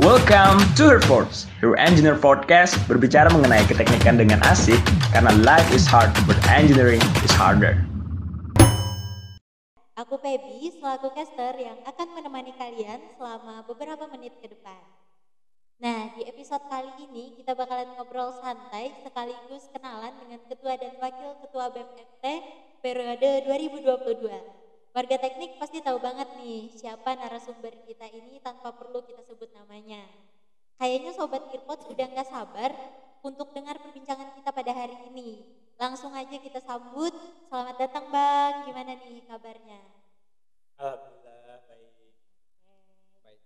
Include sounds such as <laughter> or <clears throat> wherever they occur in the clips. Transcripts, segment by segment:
Welcome to Herforce, Your Engineer Podcast berbicara mengenai keteknikan dengan asik karena life is hard but engineering is harder. Aku Pebi selaku caster yang akan menemani kalian selama beberapa menit ke depan. Nah, di episode kali ini kita bakalan ngobrol santai sekaligus kenalan dengan ketua dan wakil ketua BMFT periode 2022. Warga teknik pasti tahu banget nih siapa narasumber kita ini tanpa perlu kita sebut namanya. Kayaknya Sobat Earpods udah nggak sabar untuk dengar perbincangan kita pada hari ini. Langsung aja kita sambut. Selamat datang Bang, gimana nih kabarnya? Alhamdulillah baik. Baik.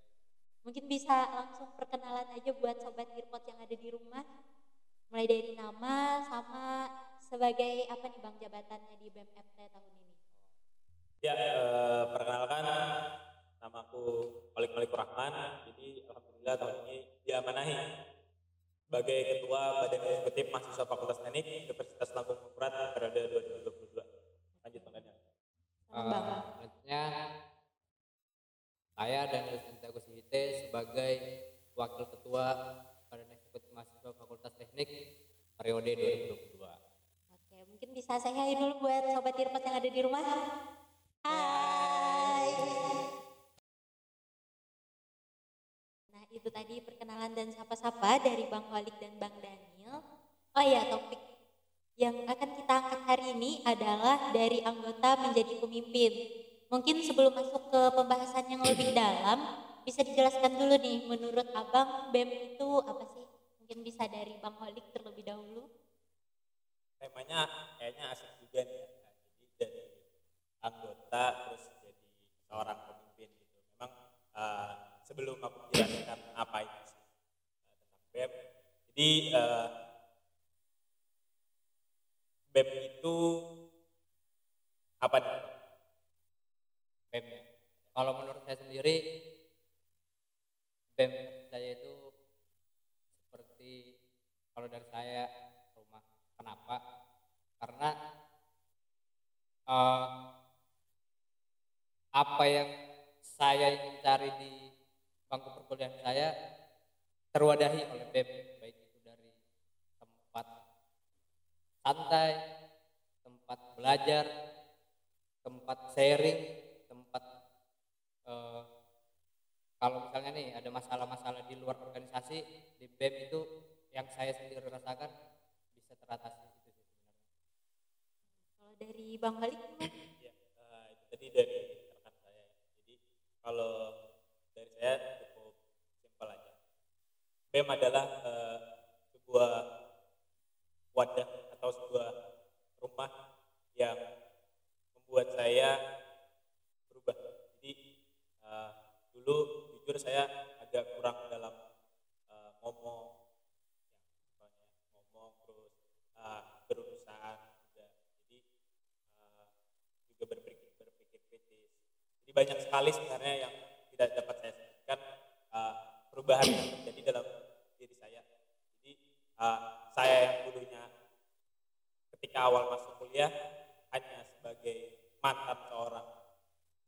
Mungkin bisa langsung perkenalan aja buat Sobat Earpods yang ada di rumah. Mulai dari nama sama sebagai apa nih Bang jabatannya di BMFT tahun ini. Ya, eh, perkenalkan nama aku Malik Malik Rahman. Jadi alhamdulillah tahun ini diamanahi sebagai ketua Badan Eksekutif Mahasiswa Fakultas Teknik Universitas Lampung Mangkurat periode 2022. Lanjut Bang Daniel. Uh, selanjutnya saya Daniel Santiago Sihite sebagai Wakil Ketua Badan Eksekutif Mahasiswa Fakultas Teknik periode 2022. Oke, mungkin bisa saya dulu buat sobat Irpot yang ada di rumah. Hai. Nah, itu tadi perkenalan dan sapa-sapa dari Bang Walik dan Bang Daniel. Oh iya, topik yang akan kita angkat hari ini adalah dari anggota menjadi pemimpin. Mungkin sebelum masuk ke pembahasan yang lebih dalam, bisa dijelaskan dulu nih menurut Abang BEM itu apa sih? Mungkin bisa dari Bang Walik terlebih dahulu. Temanya kayaknya asik juga nih ya. Anggota terus jadi seorang pemimpin gitu. Memang uh, sebelum aku jelaskan apa itu uh, tentang BEM, jadi uh, BEM itu apa nih? BEM. ya. Kalau menurut saya sendiri BEM saya itu seperti kalau dari saya rumah. Kenapa? Karena eh, apa yang saya ingin cari di bangku perkuliahan saya terwadahi oleh BEM baik itu dari tempat santai, tempat belajar, tempat sharing, tempat eh, kalau misalnya nih ada masalah-masalah di luar organisasi di BEM itu yang saya sendiri rasakan bisa teratasi. Kalau dari Bang gimana? Ya, uh, itu tadi dari kalau dari saya cukup simpel aja. BEM adalah uh, sebuah wadah atau sebuah rumah yang membuat saya berubah. Jadi uh, dulu jujur saya agak kurang dalam uh, ngomong, ya, misalnya ngomong terus uh, berurusan juga. Jadi uh, juga berpikir berpikir kritis. Jadi banyak sekali sebenarnya yang tidak dapat saya sebutkan uh, perubahan yang terjadi dalam diri saya. Jadi uh, saya yang dulunya ketika awal masuk kuliah hanya sebagai mantan seorang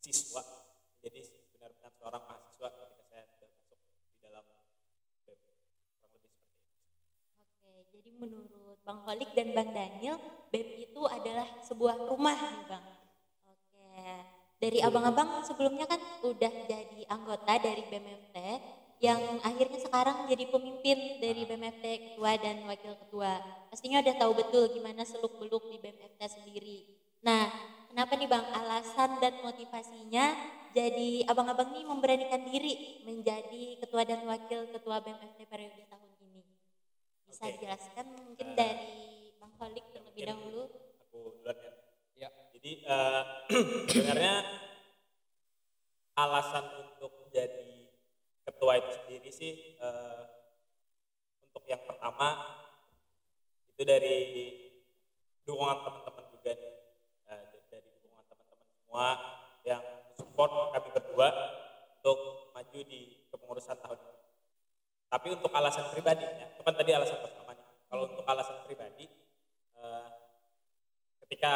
siswa, jadi benar-benar seorang mahasiswa ketika saya sudah masuk di dalam BEM. kurang lebih seperti itu. Oke, jadi menurut Bang Holik dan Bang Daniel, BEM itu adalah sebuah rumah nih Bang. Oke, dari abang-abang sebelumnya kan udah jadi anggota dari BMFT, yang akhirnya sekarang jadi pemimpin dari BMFT ketua dan wakil ketua. Pastinya udah tahu betul gimana seluk-beluk di BMFT sendiri. Nah, kenapa nih Bang alasan dan motivasinya jadi abang-abang ini memberanikan diri menjadi ketua dan wakil ketua BMFT periode tahun ini? Bisa Oke. dijelaskan mungkin Eh, dari Bang Holik terlebih dahulu. Aku duluan ya. Jadi eh, <clears throat> sebenarnya alasan untuk jadi ketua itu sendiri sih eh, untuk yang pertama itu dari dukungan teman-teman juga. Eh, dari dukungan teman-teman semua yang support kami berdua untuk maju di kepengurusan tahun ini. Tapi untuk alasan pribadi, ya, itu kan tadi alasan pertamanya. Kalau untuk alasan pribadi, eh, ketika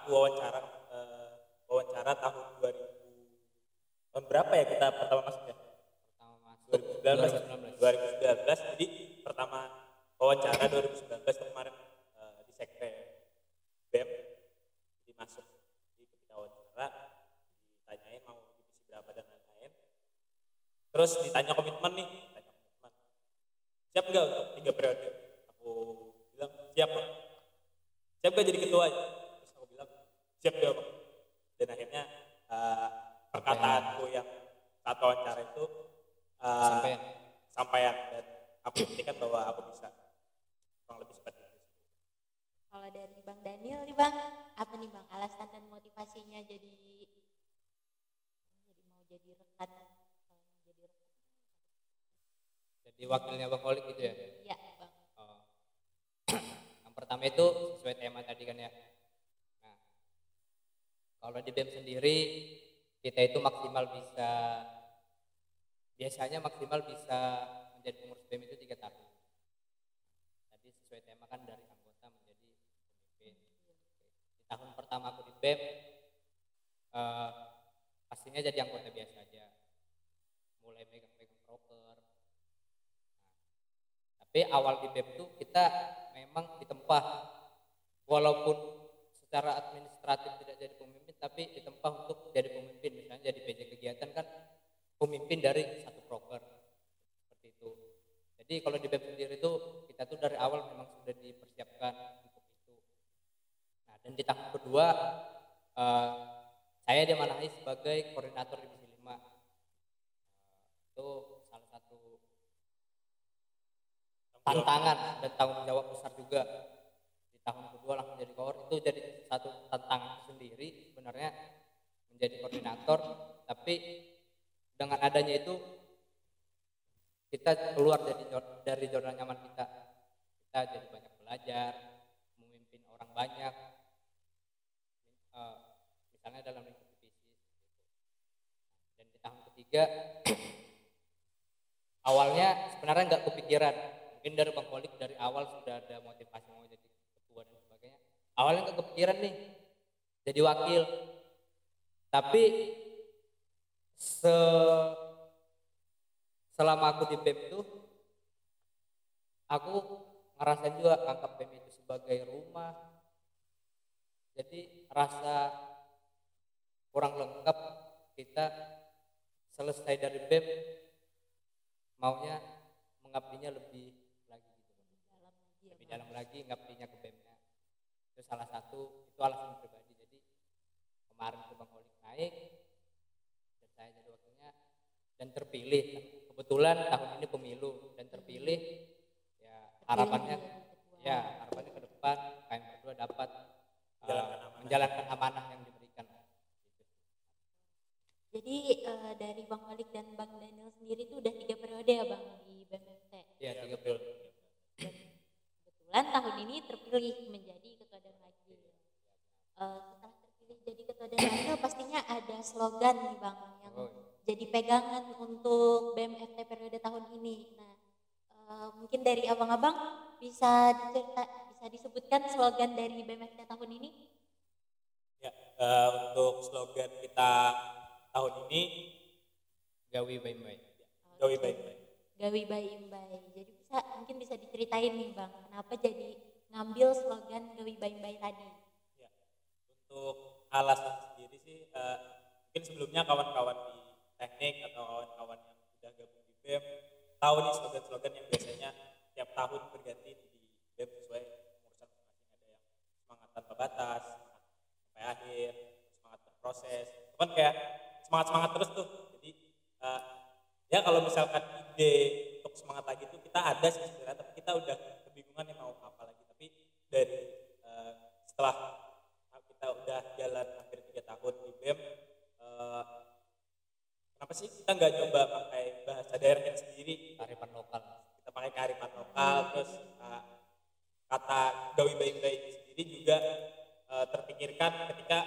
aku wawancara eh, wawancara tahun 2000 tahun berapa ya kita pertama masuk ya? pertama masuk 2019 2019 2019 jadi pertama wawancara 2019 itu kemarin eh, di sekre BEM jadi masuk. Di ketika wawancara ditanyain mau divisi berapa dan lain-lain. Terus ditanya komitmen nih ditanya komitmen. Siap nggak untuk tiga periode? Aku bilang siap. Siap nggak jadi ketua terus aku bilang siap ya bang dan akhirnya eh, perkataanku yang saat wawancara itu eh, Sampean. sampaian dan aku buktikan bahwa aku bisa kurang lebih seperti itu Kalau dari Bang Daniel nih Bang, apa nih Bang alasan dan motivasinya jadi jadi mau jadi rekan jadi rekan? Jadi wakilnya Bang Holik gitu ya. Iya. Yang pertama itu sesuai tema tadi kan ya. Nah, kalau di BEM sendiri kita itu maksimal bisa biasanya maksimal bisa menjadi pengurus BEM itu tiga tahun. Tadi sesuai tema kan dari anggota menjadi pemimpin. Di tahun pertama aku di BEM eh, pastinya jadi anggota biasa aja. Mulai megang-megang proker, tapi awal di BEM itu kita memang ditempa walaupun secara administratif tidak jadi pemimpin tapi ditempa untuk jadi pemimpin. Misalnya jadi PJ kegiatan kan pemimpin dari satu proker seperti itu. Jadi kalau di BEM sendiri itu kita tuh dari awal memang sudah dipersiapkan untuk itu. Nah dan di tahun kedua eh, saya dimanahi sebagai koordinator divisi 5 Eh, itu salah satu tantangan dan tanggung jawab besar juga. Di tahun kedua langsung jadi koor itu jadi satu tantangan sendiri sebenarnya menjadi koordinator. Tapi dengan adanya itu kita keluar dari dari zona nyaman kita. Kita jadi banyak belajar memimpin orang banyak. Eh, misalnya dalam lingkup bisnis gitu. dan di tahun ketiga <clears throat> awalnya sebenarnya nggak kepikiran mungkin dari bang Kolik dari awal sudah ada motivasi mau jadi ketua dan sebagainya. Awalnya nggak kepikiran nih jadi wakil. Tapi se selama aku di BEM itu aku ngerasain juga anggap BEM itu sebagai rumah. Jadi rasa kurang lengkap kita selesai dari BEM maunya mengabdinya lebih lagi gitu Dalam lagi ya lebih Bang. Dalam lagi ngabdinya ke BEM-nya itu salah satu itu alasan pribadi jadi kemarin ke Bang Olik naik dan saya jadi wakilnya dan terpilih kebetulan tahun ini pemilu dan terpilih ya harapannya ya harapannya ke depan kalian berdua dapat eh, Menjalankan amanah. menjalankan amanah yang diberikan. Jadi eh, dari Bang Malik dan Bang Daniel sendiri itu udah tiga periode ya Bang di BMFT. ya Ya, tiga betul. Dan kebetulan terpilih menjadi ketua dan wakil. Eh, setelah terpilih jadi ketua dan wakil pastinya ada slogan nih Bang yang Oh. jadi pegangan untuk BMFT periode tahun ini. Nah, eh, mungkin dari abang-abang bisa dicerita, bisa disebutkan slogan dari BMFT tahun ini? Ya, eh, untuk slogan kita tahun ini gawi baik-baik Gawi baik-baik. Gawi Bayi Imbai. Jadi bisa mungkin bisa diceritain nih Bang, kenapa jadi ngambil slogan Gawi Bayi tadi? Ya. Untuk alasan sendiri sih, eh, mungkin sebelumnya kawan-kawan di teknik atau kawan-kawan yang sudah gabung di BEM tahu nih slogan-slogan yang biasanya tiap tahun berganti di BEM sesuai pengurusan masing-masing. Ada yang semangat tanpa batas, semangat sampai akhir, semangat berproses. Itu kan kayak semangat-semangat terus tuh. Jadi eh, ya kalau misalkan ide untuk semangat lagi itu kita ada sih sebenarnya, tapi kita udah kebingungan nih mau apa lagi. Tapi dari eh, setelah kita udah jalan hampir tiga tahun di BEM, eh, kenapa sih kita nggak coba pakai bahasa daerahnya sendiri? kearifan lokal Kita pakai kearifan lokal, terus eh, kata gawi baik-baik ini sendiri juga eh, terpikirkan ketika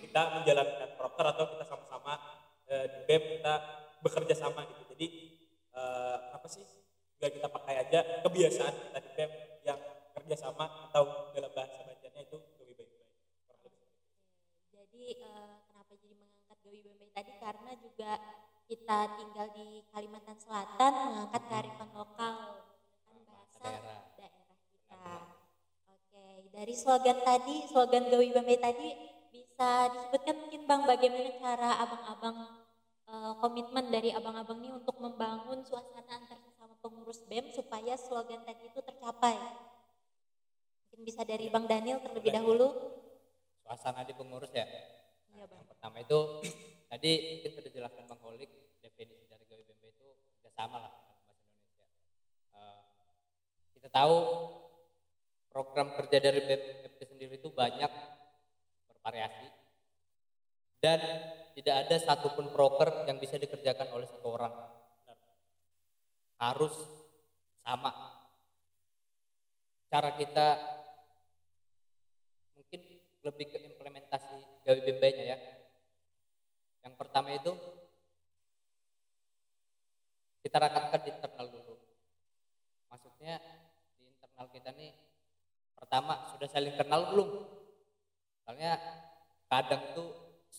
kita menjalankan proker atau kita sama-sama eh, di BEM kita bekerja sama gitu. Jadi eh, apa sih nggak kita pakai aja kebiasaan kita di BEM yang kerja sama atau dalam bahasa bacanya itu gawi baik-baik. Kurang lebih seperti itu. Jadi eh, kenapa jadi mengangkat Gawi Bayi Imbai tadi karena juga kita tinggal di Kalimantan Selatan mengangkat kearifan lokal kan bahasa Daerah. daerah kita. Oke, dari slogan tadi, slogan Gawi Bambe tadi bisa disebutkan mungkin Bang bagaimana cara abang-abang eh, komitmen dari abang-abang ini untuk membangun suasana antar sesama pengurus BEM supaya slogan tadi itu tercapai. Mungkin bisa dari Bang Daniel terlebih dahulu. suasana di pengurus ya Iya, Bang. yang pertama itu <clears throat> tadi mungkin sudah dijelaskan bang Holik definisi dari gawe BMB itu sudah sama lah dalam bahasa Indonesia Eh, kita tahu program kerja dari BMP sendiri itu banyak bervariasi dan tidak ada satupun proker yang bisa dikerjakan oleh satu orang harus sama cara kita mungkin lebih ke implementasi gawe BMB-nya ya. Yang pertama itu kita rakatkan di internal dulu. Maksudnya di internal kita nih pertama sudah saling kenal belum? Soalnya kadang tuh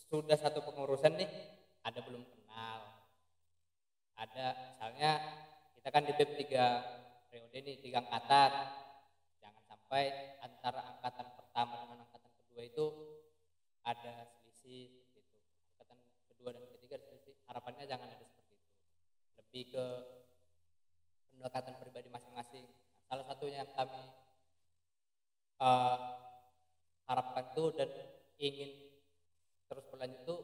sudah satu pengurusan nih ada belum kenal. Ada misalnya kita kan di BEM tiga periode nih tiga angkatan. Jangan sampai antara angkatan pertama dengan angkatan kedua itu ada selisih gitu. Angkatan kedua dan ketiga selisih. Harapannya jangan ada seperti itu. Lebih ke pendekatan pribadi masing-masing. Salah satunya yang kami eh, harapkan tuh dan ingin terus berlanjut tuh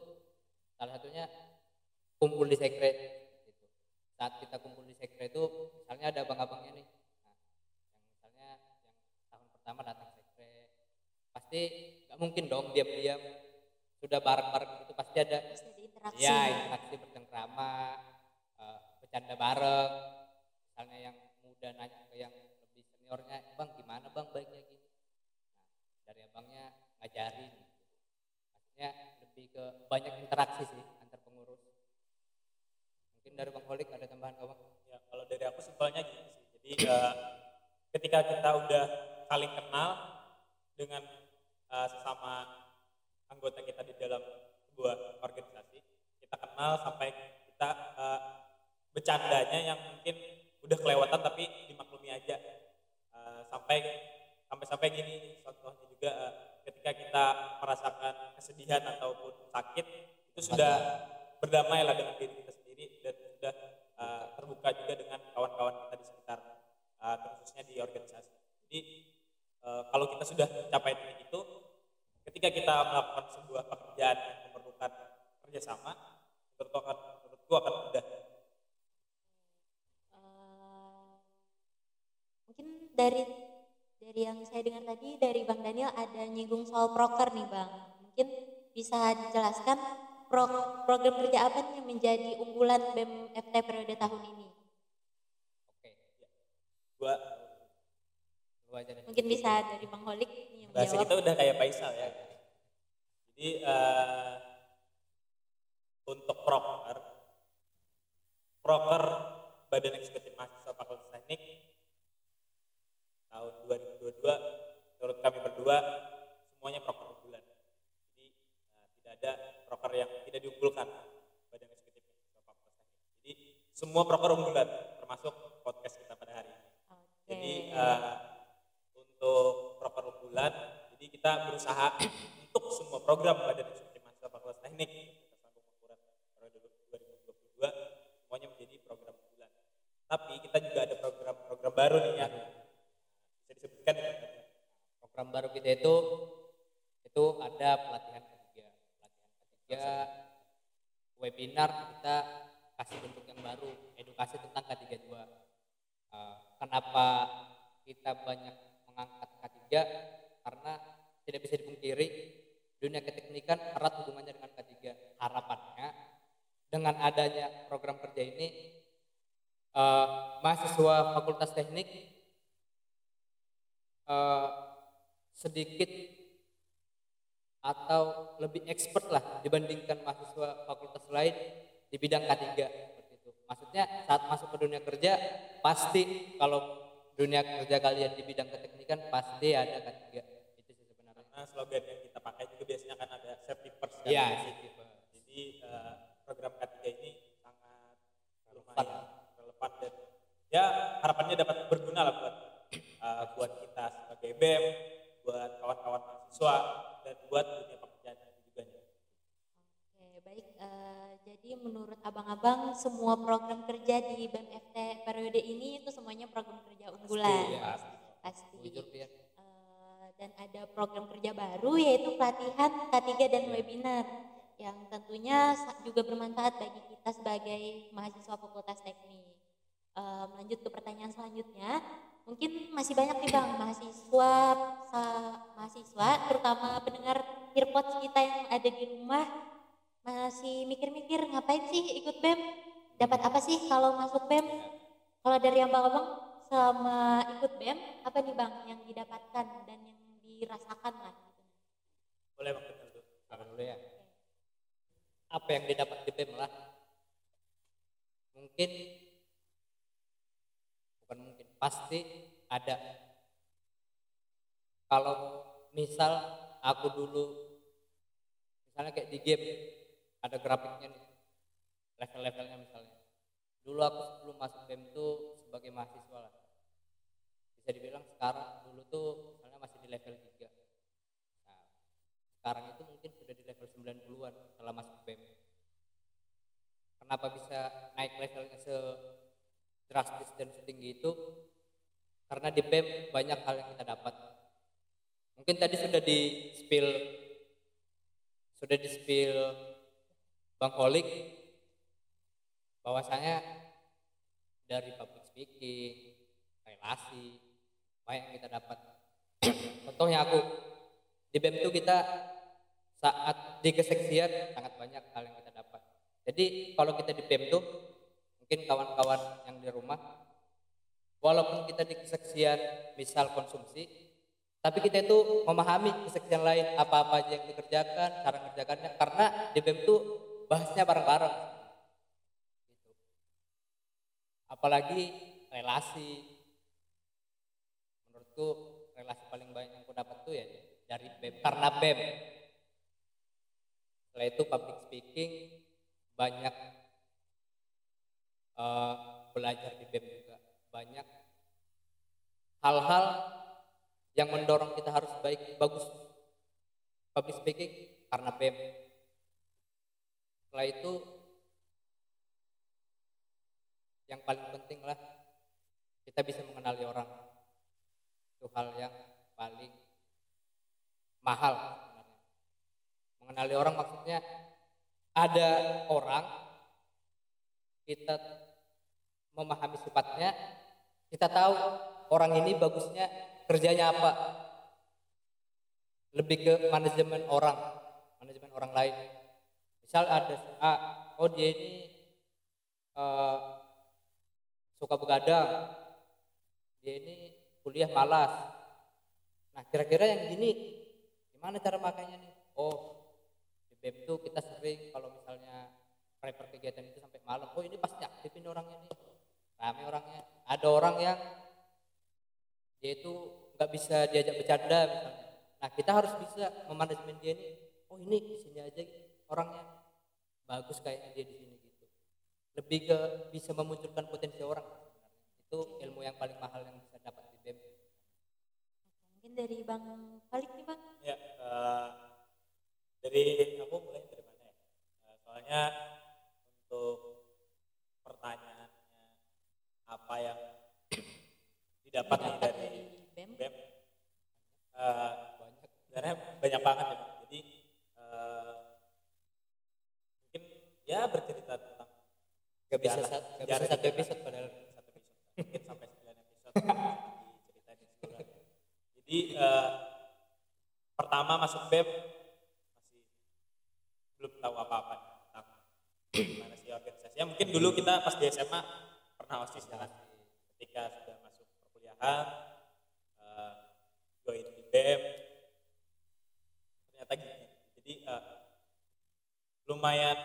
salah satunya kumpul di sekre gitu. Saat kita kumpul di sekre itu misalnya ada abang-abangnya nih. Nah, yang misalnya yang tahun pertama datang sekre pasti nggak mungkin dong diam-diam sudah bareng-bareng itu pasti ada Terus ada interaksi. ya interaksi bercengkrama eh, bercanda bareng misalnya yang muda nanya ke yang lebih seniornya bang gimana bang baiknya gini nah dari abangnya ngajarin gitu. maksudnya lebih ke banyak interaksi sih mungkin dari bang Holik ada tambahan kau bang Ya, kalau dari aku simpelnya gini sih. Jadi eh, ketika kita udah saling kenal dengan eh, sesama anggota kita di dalam sebuah organisasi, kita kenal sampai kita eh, bercandanya yang mungkin udah kelewatan tapi dimaklumi aja. Eh, sampai sampai sampai gini contohnya juga eh, ketika kita merasakan kesedihan ataupun sakit itu sudah berdamai lah dengan diri kita dan sudah eh, terbuka juga dengan kawan-kawan kita di sekitar eh, khususnya di organisasi. Jadi eh, kalau kita sudah capai titik itu, ketika kita melakukan sebuah pekerjaan yang memerlukan kerjasama, menurutku akan menurutku akan mudah. Mungkin dari dari yang saya dengar tadi dari Bang Daniel ada nyinggung soal proker nih Bang. Mungkin bisa dijelaskan pro- program kerja apa nih yang menjadi unggulan BEM FT periode tahun ini? oke Gua lu aja deh Mungkin bisa dari Bang Holik yang bahasa kita udah kayak Faisal ya. Jadi eh, untuk proker, proker Badan Eksekutif Mahasiswa Fakultas Teknik tahun 2022 menurut kami berdua semuanya proker unggulan. Jadi eh, tidak ada proker yang tidak diunggulkan Badan Eksekutif Fakultas Teknik. Jadi semua proker unggulan termasuk podcast kita pada hari ini. Oke. Jadi eh, untuk proker unggulan, jadi kita berusaha untuk semua program Badan Eksekutif Mahasiswa Fakultas Teknik kita sambung ukuran periode 2022 semuanya menjadi program unggulan. Tapi kita juga ada program-program baru nih yang bisa disebutkan ya. program baru kita itu itu ada pelatihan ketiga webinar kita kasih bentuk yang baru edukasi tentang K32 Eh, kenapa kita banyak mengangkat K3 karena tidak bisa dipungkiri dunia keteknikan erat hubungannya dengan K3 harapannya dengan adanya program kerja ini eh, mahasiswa fakultas teknik eh, sedikit atau lebih expert lah dibandingkan mahasiswa fakultas lain di bidang K3 seperti itu. Maksudnya saat masuk ke dunia kerja pasti kalau dunia kerja kalian di bidang keteknikan pasti ada K3 itu sih sebenarnya. Karena slogan yang kita pakai juga biasanya kan ada safety first. kan. Iya, Jadi eh, program K3 ini sangat ya harapannya dapat berguna lah buat uh, buat kita sebagai BEM, buat kawan-kawan mahasiswa dan buat dunia pekerjaan juga. Oke, baik. Eh, jadi menurut abang-abang semua program kerja di BMFT periode ini itu semuanya program kerja unggulan. ya. Pasti. Ya. Eh, dan ada program kerja baru yaitu pelatihan K3 dan webinar yang tentunya sa- juga bermanfaat bagi kita sebagai mahasiswa Fakultas Teknik. Eh, lanjut ke pertanyaan selanjutnya, mungkin masih banyak nih bang mahasiswa mahasiswa terutama pendengar earpods kita yang ada di rumah masih mikir-mikir ngapain sih ikut BEM? Dapat apa sih kalau masuk BEM? Kalau dari abang-abang selama ikut BEM apa nih bang yang didapatkan dan yang dirasakan lah. Boleh Bang tuh. Apa dulu ya? Apa yang didapat di BEM lah? Mungkin, pasti ada. Kalau misal aku dulu misalnya kayak di game ada grafiknya nih level-levelnya misalnya. Dulu aku sebelum masuk BEM tuh sebagai mahasiswa lah. Bisa dibilang sekarang dulu tuh misalnya masih di level 3 nah sekarang itu mungkin sudah di level 90-an setelah masuk BEM kenapa bisa naik levelnya se drastis dan setinggi itu karena di BEM banyak hal yang kita dapat mungkin tadi sudah di spill sudah di spill Bang Holik bahwasanya dari public speaking, relasi, banyak yang kita dapat. <clears throat> Contohnya aku di BEM itu kita saat di keseksian sangat banyak hal yang kita dapat. Jadi kalau kita di BEM tuh mungkin kawan-kawan yang di rumah walaupun kita di keseksian misal konsumsi tapi kita itu memahami keseksian lain apa-apa aja yang dikerjakan cara mengerjakannya karena di BEM itu bahasnya bareng-bareng. Apalagi relasi. Menurutku relasi paling banyak yang aku dapat tuh ya dari BEM karena BEM setelah itu public speaking banyak eh, belajar di BEM banyak hal-hal yang mendorong kita harus baik bagus. Public speaking karena BEM setelah itu yang paling penting lah kita bisa mengenali orang. Itu hal yang paling mahal mengenali orang maksudnya ada orang kita memahami sifatnya kita tahu orang ini bagusnya kerjanya apa? Lebih ke manajemen orang manajemen orang lain. Misal ada A oh dia ini eh, suka begadang. Dia ini kuliah malas. Nah kira-kira yang gini gimana cara makanya nih? Oh di BEM tuh kita sering kalau misalnya prepare kegiatan itu sampai malam. Oh ini pasti aktif ini orangnya nih rame orangnya. Ada orang yang dia itu nggak bisa diajak bercanda misalnya. Nah kita harus bisa memanajemen dia nih oh ini di sini aja orangnya bagus kayaknya dia di sini gitu. Lebih ke bisa memunculkan potensi orang. Itu ilmu yang paling mahal yang bisa dapat di BEM Mungkin dari Bang Khalid nih Bang. Ya, eh, dari aku mulai dari mana ya? Eh, soalnya untuk pertanyaannya apa yang didapat dari BEM. BEM eh, banyak sebenarnya banyak banget ya jadi eh, mungkin ya bercerita tentang Gak bisa sejarah- sat- gak sejarah bisa satu episode padahal. satu episode mungkin sampai 9 episode diceritain di sekolah. jadi eh, pertama masuk BEM masih belum tahu apa-apa tentang gimana sih organisasinya mungkin dulu kita pas di SMA pernah osis ya kan ketika sudah masuk perkuliahan eh, join di BEM ternyata gini. Jadi eh, lumayan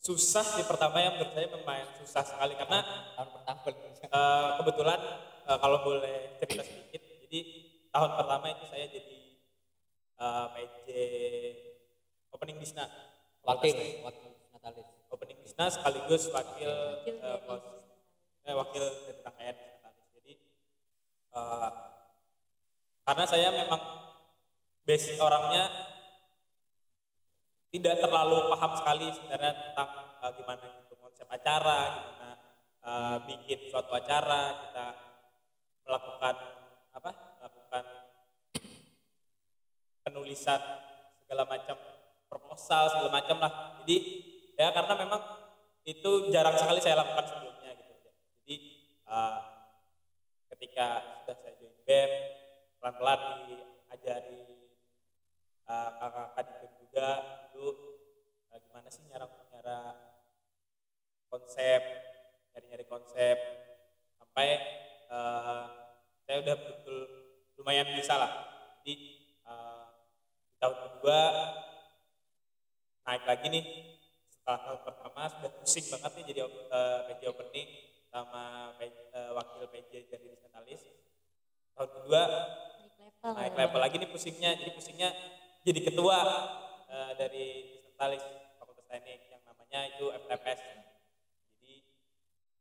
susah sih pertama yang menurut saya lumayan susah sekali karena tahun pertama Eh, kebetulan eh, kalau boleh cerita sedikit, jadi tahun pertama itu saya jadi eh, PJ opening bisna, wakil. wakil Natalis bisna sekaligus wakil Wakil eh, wakil dari. Jadi eh, karena saya memang basic orangnya tidak terlalu paham sekali sebenarnya tentang eh, gimana gitu konsep acara, gimana eh, bikin suatu acara, kita melakukan apa? Melakukan penulisan segala macam proposal segala macam lah. Jadi ya karena memang itu jarang sekali saya lakukan sebelumnya gitu. Jadi eh, ketika sudah saya join BEM pelan-pelan diajari eh, kakak-kakak di BEM juga dulu eh, gimana sih nyara nyara konsep nyari-nyari konsep? Sampai eh, saya udah betul lumayan bisa lah. Jadi eh, di tahun kedua naik lagi nih tahun pertama sudah pusing banget nih jadi eh, PJ opening sama eh, wakil PJ dari Disnatalis tahun kedua naik level naik ya, level lagi nih pusingnya jadi pusingnya jadi ketua eh, dari Disnatalis Fakultas Teknik yang namanya itu FTPS jadi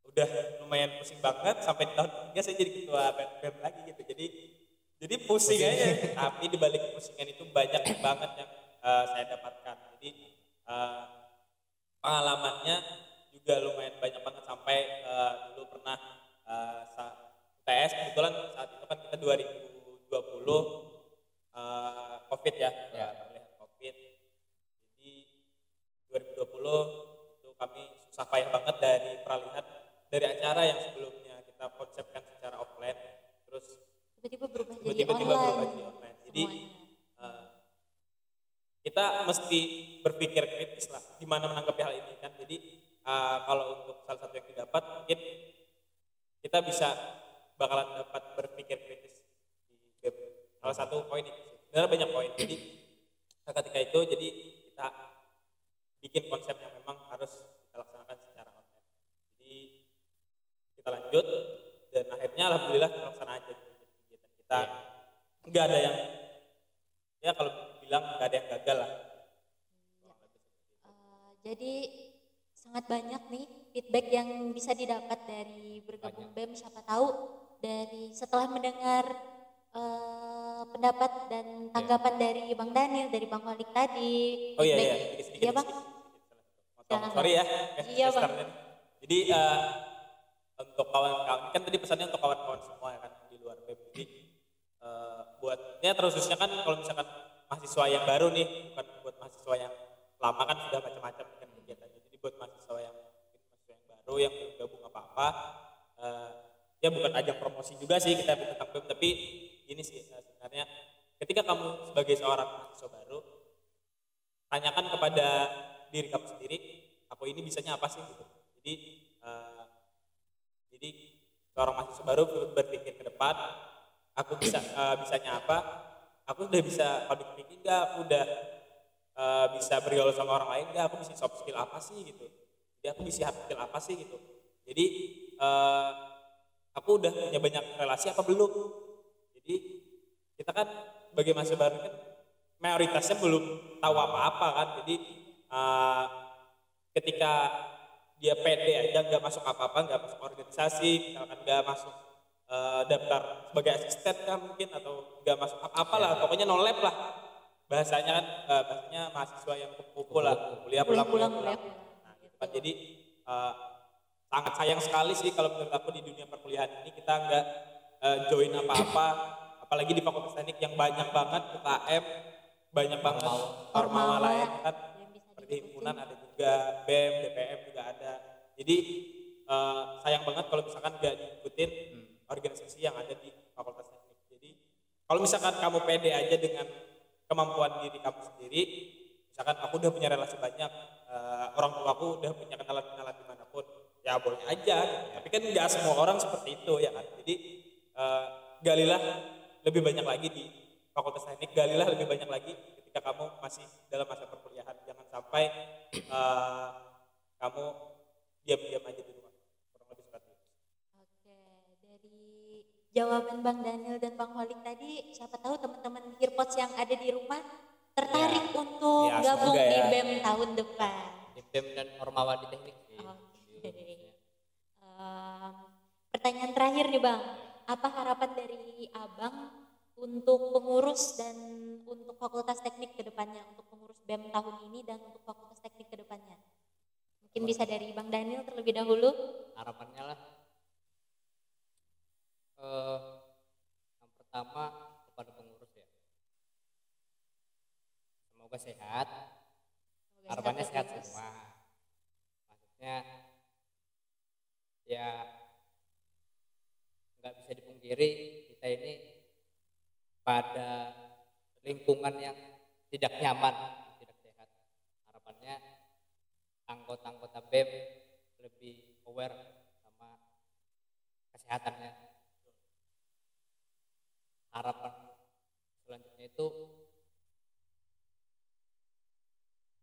udah lumayan pusing banget sampai di tahun ketiga saya jadi ketua BEM lagi gitu. Jadi jadi pusing aja. Tapi di balik pusingan itu banyak banget yang eh, saya dapatkan. Jadi eh, pengalamannya juga lumayan banyak banget sampai eh, dulu pernah eh, saat UTS kebetulan saat itu kan kita 2020 eh, COVID ya, Ya. melihat COVID. Jadi 2020 itu kami susah payah banget dari peralihan dari acara yang sebelumnya kita konsepkan secara offline, terus tiba-tiba berubah jadi tiba-tiba online berubah jadi online. Jadi semuanya. Kita mesti berpikir kritis lah gimana menanggapi hal ini kan. Jadi eh, kalau untuk salah satu yang didapat mungkin kita bisa bakalan dapat berpikir kritis di. Salah satu poin itu. Sebenarnya banyak poin. Jadi ketika itu jadi kita bikin konsep yang memang harus kita laksanakan secara online. Jadi kita lanjut dan akhirnya alhamdulillah terlaksana aja kegiatan kita nggak ada yang ya kalau bilang nggak ada yang gagal lah. Eh, jadi sangat banyak nih feedback yang bisa didapat dari bergabung BEM siapa tahu dari setelah mendengar eh, pendapat dan tanggapan dari Bang Daniel dari Bang Walik tadi. Oh iya iya. Sedikit sedikit iya Bang. Jangan, sorry ya. Iya, Bang. jadi eh, untuk kawan-kawan kan tadi pesannya untuk kawan-kawan semua ya kan di luar web jadi eh, buat ya terkhususnya kan kalau misalkan mahasiswa yang baru nih bukan buat mahasiswa yang lama kan sudah macam-macam kan kegiatannya. Jadi buat mahasiswa yang mahasiswa yang baru yang belum gabung apa-apa eh, ya bukan ajang promosi juga sih kita tentang BEM tapi ini sih eh, sebenarnya ketika kamu sebagai seorang mahasiswa baru tanyakan kepada diri kamu sendiri aku ini bisanya apa sih? gitu. Jadi eh, jadi seorang mahasiswa baru berpikir ke depan aku bisa eh, bisanya apa aku udah bisa public speaking nggak? Aku udah eh, bisa bergaul sama orang lain nggak? Aku bisa soft skill apa sih gitu? Jadi aku bisa hard skill apa sih gitu? Jadi eh, aku udah punya banyak relasi apa belum? Jadi kita kan sebagai mahasiswa baru kan mayoritasnya belum tahu apa-apa kan? Jadi eh, ketika dia pede aja nggak masuk apa-apa nggak masuk organisasi misalkan nggak masuk eh, daftar sebagai asisten kan mungkin atau nggak masuk apa-apa lah pokoknya no lab lah. Bahasanya kan eh, bahasanya mahasiswa yang kumpul lah kuliah pulang pulang kuliah. nah, gitu. Kan. jadi eh, sangat sayang sekali sih kalau menurut aku di dunia perkuliahan ini kita nggak eh, join apa-apa. Apalagi di fakultas teknik yang banyak banget UKM banyak banget. Ormawa Ormawa lain kan. Yang bisa seperti himpunan ada juga BEM DPM juga ada. Jadi eh, sayang banget kalau misalkan nggak diikutin organisasi yang ada di fakultas teknik. Jadi kalau misalkan kamu pede aja dengan kemampuan diri kamu sendiri misalkan aku udah punya relasi banyak eh, orang tua aku udah punya kenalan-kenalan di mana pun ya boleh aja. Tapi kan nggak semua orang seperti itu ya kan? Jadi eh, galilah lebih banyak lagi di fakultas teknik galilah lebih banyak lagi ketika kamu masih dalam masa perkuliahan. Jangan sampai eh, kamu diam-diam aja di rumah kurang lebih seperti itu Oke, dari jawaban Bang Daniel dan Bang Holik tadi, siapa tahu teman-teman Hearpods yang ada di rumah tertarik untuk Ya, gabung semoga di ya. BEM tahun depan. di BEM dan Ormawa di teknik. Em, pertanyaan terakhir nih bang, apa harapan dari abang untuk pengurus dan untuk fakultas teknik ke depannya, untuk pengurus BEM tahun ini dan untuk fakultas teknik ke depannya? Mungkin bisa dari Bang Daniel terlebih dahulu. harapannya lah eh yang pertama kepada pengurus ya. Semoga sehat. Semoga harapannya sehat semua. Maksudnya ya nggak bisa dipungkiri kita ini pada lingkungan yang tidak nyaman tidak sehat. Harapannya anggota-anggota BEM lebih aware sama kesehatannya harapan selanjutnya itu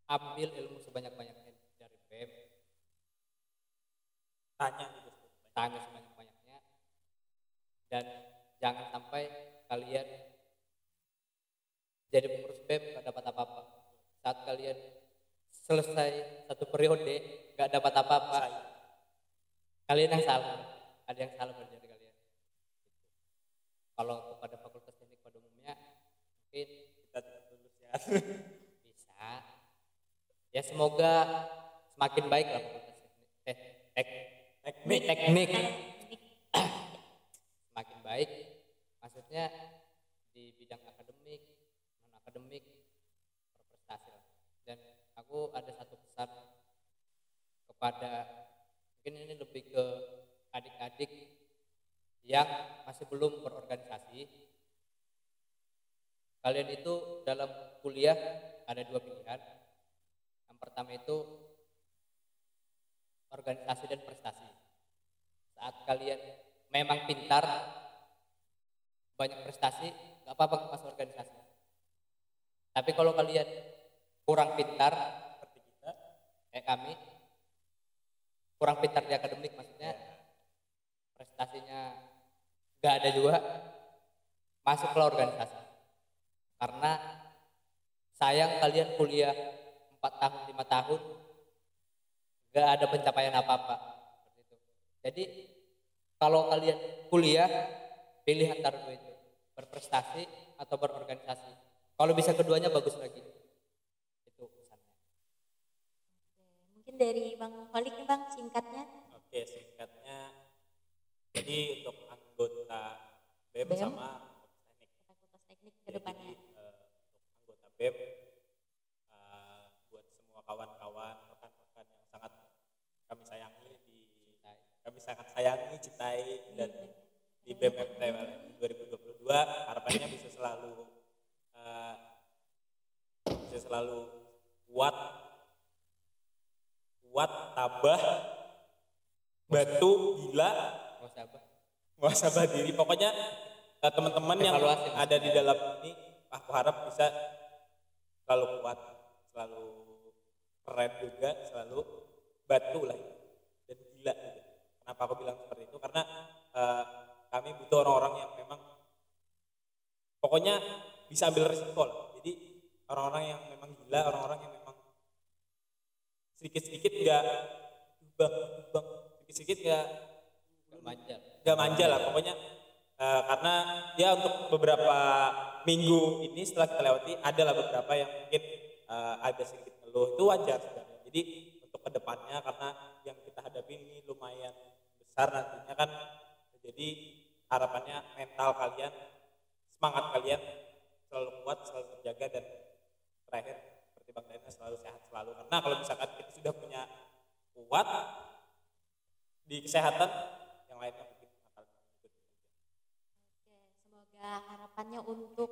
ambil ilmu sebanyak-banyaknya dari BEM tanya gitu tanya sebanyak-banyaknya. Dan jangan sampai kalian jadi pengurus BEM gak dapat apa-apa. Saat kalian selesai satu periode gak dapat apa-apa. Kalian yang salah ada yang salah kalian kalau kepada fakultas teknik pada umumnya mungkin kita tidak lulus ya. <laughs> Bisa. Ya semoga semakin baik lah fakultas teknik. Eh tek, teknik. Teknik. <coughs> Semakin baik. Maksudnya di bidang akademik non akademik berprestasi lah. dan aku ada satu pesan kepada mungkin ini lebih ke adik-adik yang masih belum berorganisasi. Kalian itu dalam kuliah ada dua pilihan. Yang pertama itu organisasi dan prestasi. Saat kalian memang pintar banyak prestasi nggak apa-apa masuk organisasi. Tapi kalau kalian kurang pintar seperti kita kayak kami kurang pintar di akademik maksudnya prestasinya nggak ada juga masuklah organisasi. Karena sayang kalian kuliah 4 tahun lima tahun nggak ada pencapaian apa apa seperti itu jadi kalau kalian kuliah pilih antara dua itu berprestasi atau berorganisasi. Kalau bisa keduanya bagus lagi. Itu pesannya Oke, Mungkin dari Bang Holik nih Bang, singkatnya. oke singkatnya jadi untuk anggota BEM, BEM. sama teknik Fakultas teknik ke depannya. Jadi, eh, untuk anggota BEM eh, buat semua kawan-kawan rekan-rekan yang sangat kami sayangi di kami sangat sayangi cintai dan di BEM FTWL 2022 harapannya bisa selalu eh, bisa selalu kuat kuat tabah batu gila mau sabar muasabah diri pokoknya eh, teman-teman yang Evaluasi. ada di dalam ini aku harap bisa selalu kuat selalu keren juga selalu batu lah dan gila gitu. kenapa aku bilang seperti itu? Karena eh, kami butuh orang-orang yang memang pokoknya bisa ambil risiko lah. Jadi orang-orang yang memang gila orang-orang yang memang sedikit-sedikit nggak bang bang sedikit-sedikit nggak Gak manja gak manja lah pokoknya eh, karena ya untuk beberapa minggu ini setelah kita lewati adalah beberapa yang mungkin eh, ada sedikit ngeluh. Itu wajar sebenarnya jadi untuk ke depannya karena yang kita hadapi ini lumayan besar nantinya kan. Jadi harapannya mental kalian semangat kalian selalu kuat selalu terjaga dan terakhir seperti Bang Daniel selalu sehat selalu. Karena kalau misalkan kita sudah punya kuat di kesehatan yang lainnya mungkin akan ikut Oke, semoga harapannya untuk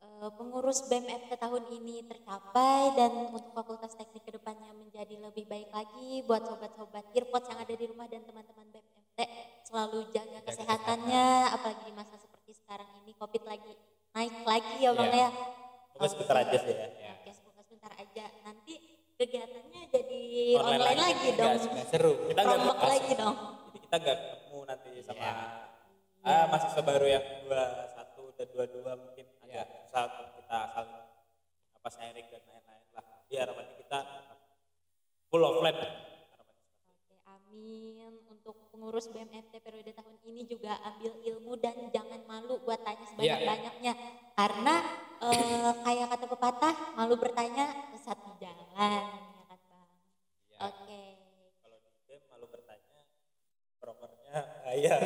eh, pengurus BEM tahun ini tercapai dan untuk fakultas teknik ke depannya menjadi lebih baik lagi buat sobat-sobat Earpods yang ada di rumah dan teman-teman BEM FT selalu jaga kesehatannya apalagi di masa seperti sekarang ini COVID lagi naik lagi ya Bang Iya. ya. Semoga sebentar aja sih ya. Oke, Oke, semoga sebentar aja. Nanti kegiatannya jadi Online online, lagi, lagi, nggak dong. Seru Kita nggak lagi dong. Jadi kita nggak nanti sama Iya. ah, mahasiswa baru yang dua satu dan dua dua mungkin Iya. agak susah untuk kita saling apa sharing dan lain-lain lah. Ya harapannya kita full offline. Oke, amin. Untuk pengurus BMFT periode tahun ini juga ambil ilmu dan jangan malu buat tanya sebanyak-banyaknya karena eh, kayak kata pepatah malu bertanya sesat di jalan ya kan bang Ya. oke Kalau di malu bertanya, prokernya bayar.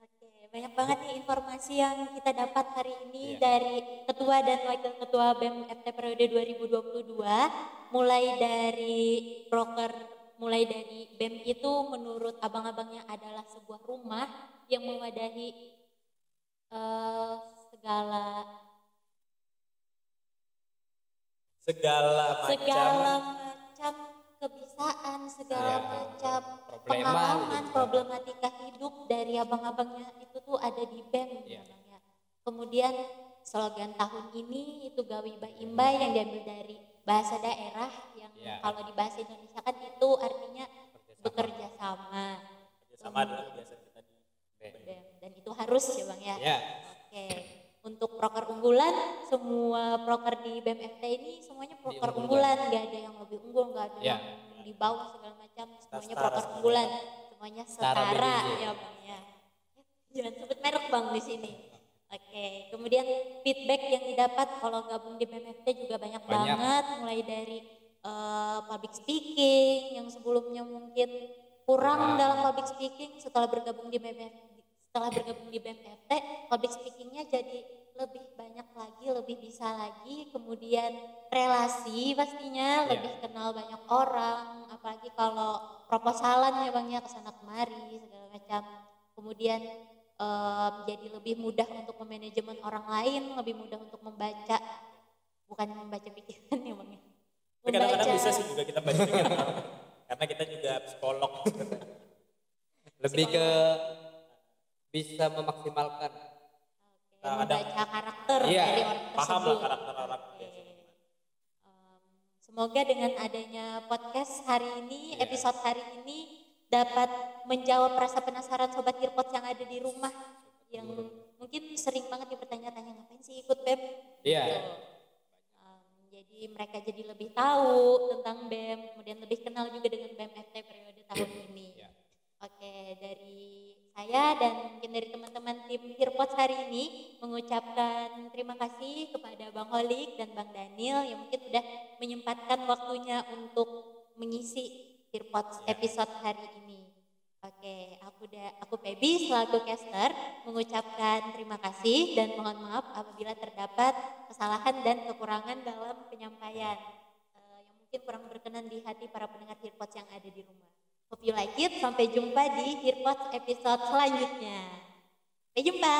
Oke, banyak banget nih informasi yang kita dapat hari ini Iya. dari Ketua dan Wakil Ketua BEM FT periode 2022, mulai dari broker, mulai dari BEM itu menurut abang-abangnya adalah sebuah rumah yang mewadahi eh, segala Segala macam segala macam kebisaan, segala Iya. macam Problema pengalaman, gitu. problematika hidup dari abang-abangnya itu tuh ada di BEM Iya. namanya. Kemudian slogan tahun ini itu Gawi Ba Imba yang diambil dari bahasa daerah yang Iya. kalau di bahasa Indonesia kan itu artinya Bekerja sama. bekerja sama. adalah kebiasaan kita di BEM. BEM. Dan itu harus ya Bang ya. Ya. Oke. Untuk proker unggulan, semua proker di BMFT ini semuanya proker Diunggulkan. unggulan, nggak ada yang lebih unggul, nggak ada Ya. yang di bawah segala macam, semuanya setara proker semua. unggulan, semuanya Setara setara BDJ. ya bang ya. Jangan sebut merek bang di sini. Oke, kemudian feedback yang didapat kalau gabung di BMFT juga banyak, Banyak. banget, mulai dari eh, public speaking yang sebelumnya mungkin kurang Kurang. dalam public speaking setelah bergabung di BMFT setelah bergabung di BMFT public speakingnya jadi lebih banyak lagi lebih bisa lagi. Kemudian relasi pastinya Iya. lebih kenal banyak orang. Apalagi kalau proposalan ya bang ya ke sana kemari segala macam. Kemudian em, jadi lebih mudah untuk memanajemen orang lain lebih mudah untuk membaca. Bukan membaca pikiran ya bang ya. Kadang-kadang bisa sih juga kita baca pikiran. Karena kita juga psikolog. <laughs> Lebih ke bisa memaksimalkan Nah, ada- membaca karakter Iya, dari orang tersebut. Paham lah karakter orang. Semoga dengan adanya podcast hari ini, Iya. episode hari ini dapat menjawab rasa penasaran sobat Kirpot yang ada di rumah yang mungkin sering banget dipertanya-tanya ngapain sih ikut BEM? Iya. Em, jadi mereka jadi lebih tahu tentang BEM, kemudian lebih kenal juga dengan BEM FT periode tahun ini. Iya. Oke, dari saya dan mungkin dari teman-teman tim Hirpots hari ini mengucapkan terima kasih kepada Bang Holik dan Bang Daniel yang mungkin sudah menyempatkan waktunya untuk mengisi Hirpots Ya. episode hari ini. Oke, aku udah aku Pebi selaku caster mengucapkan terima kasih dan mohon maaf apabila terdapat kesalahan dan kekurangan dalam penyampaian eh, yang mungkin kurang berkenan di hati para pendengar Hirpots yang ada di rumah. Hope you like it. Sampai jumpa di Hirpots episode selanjutnya. Sampai jumpa.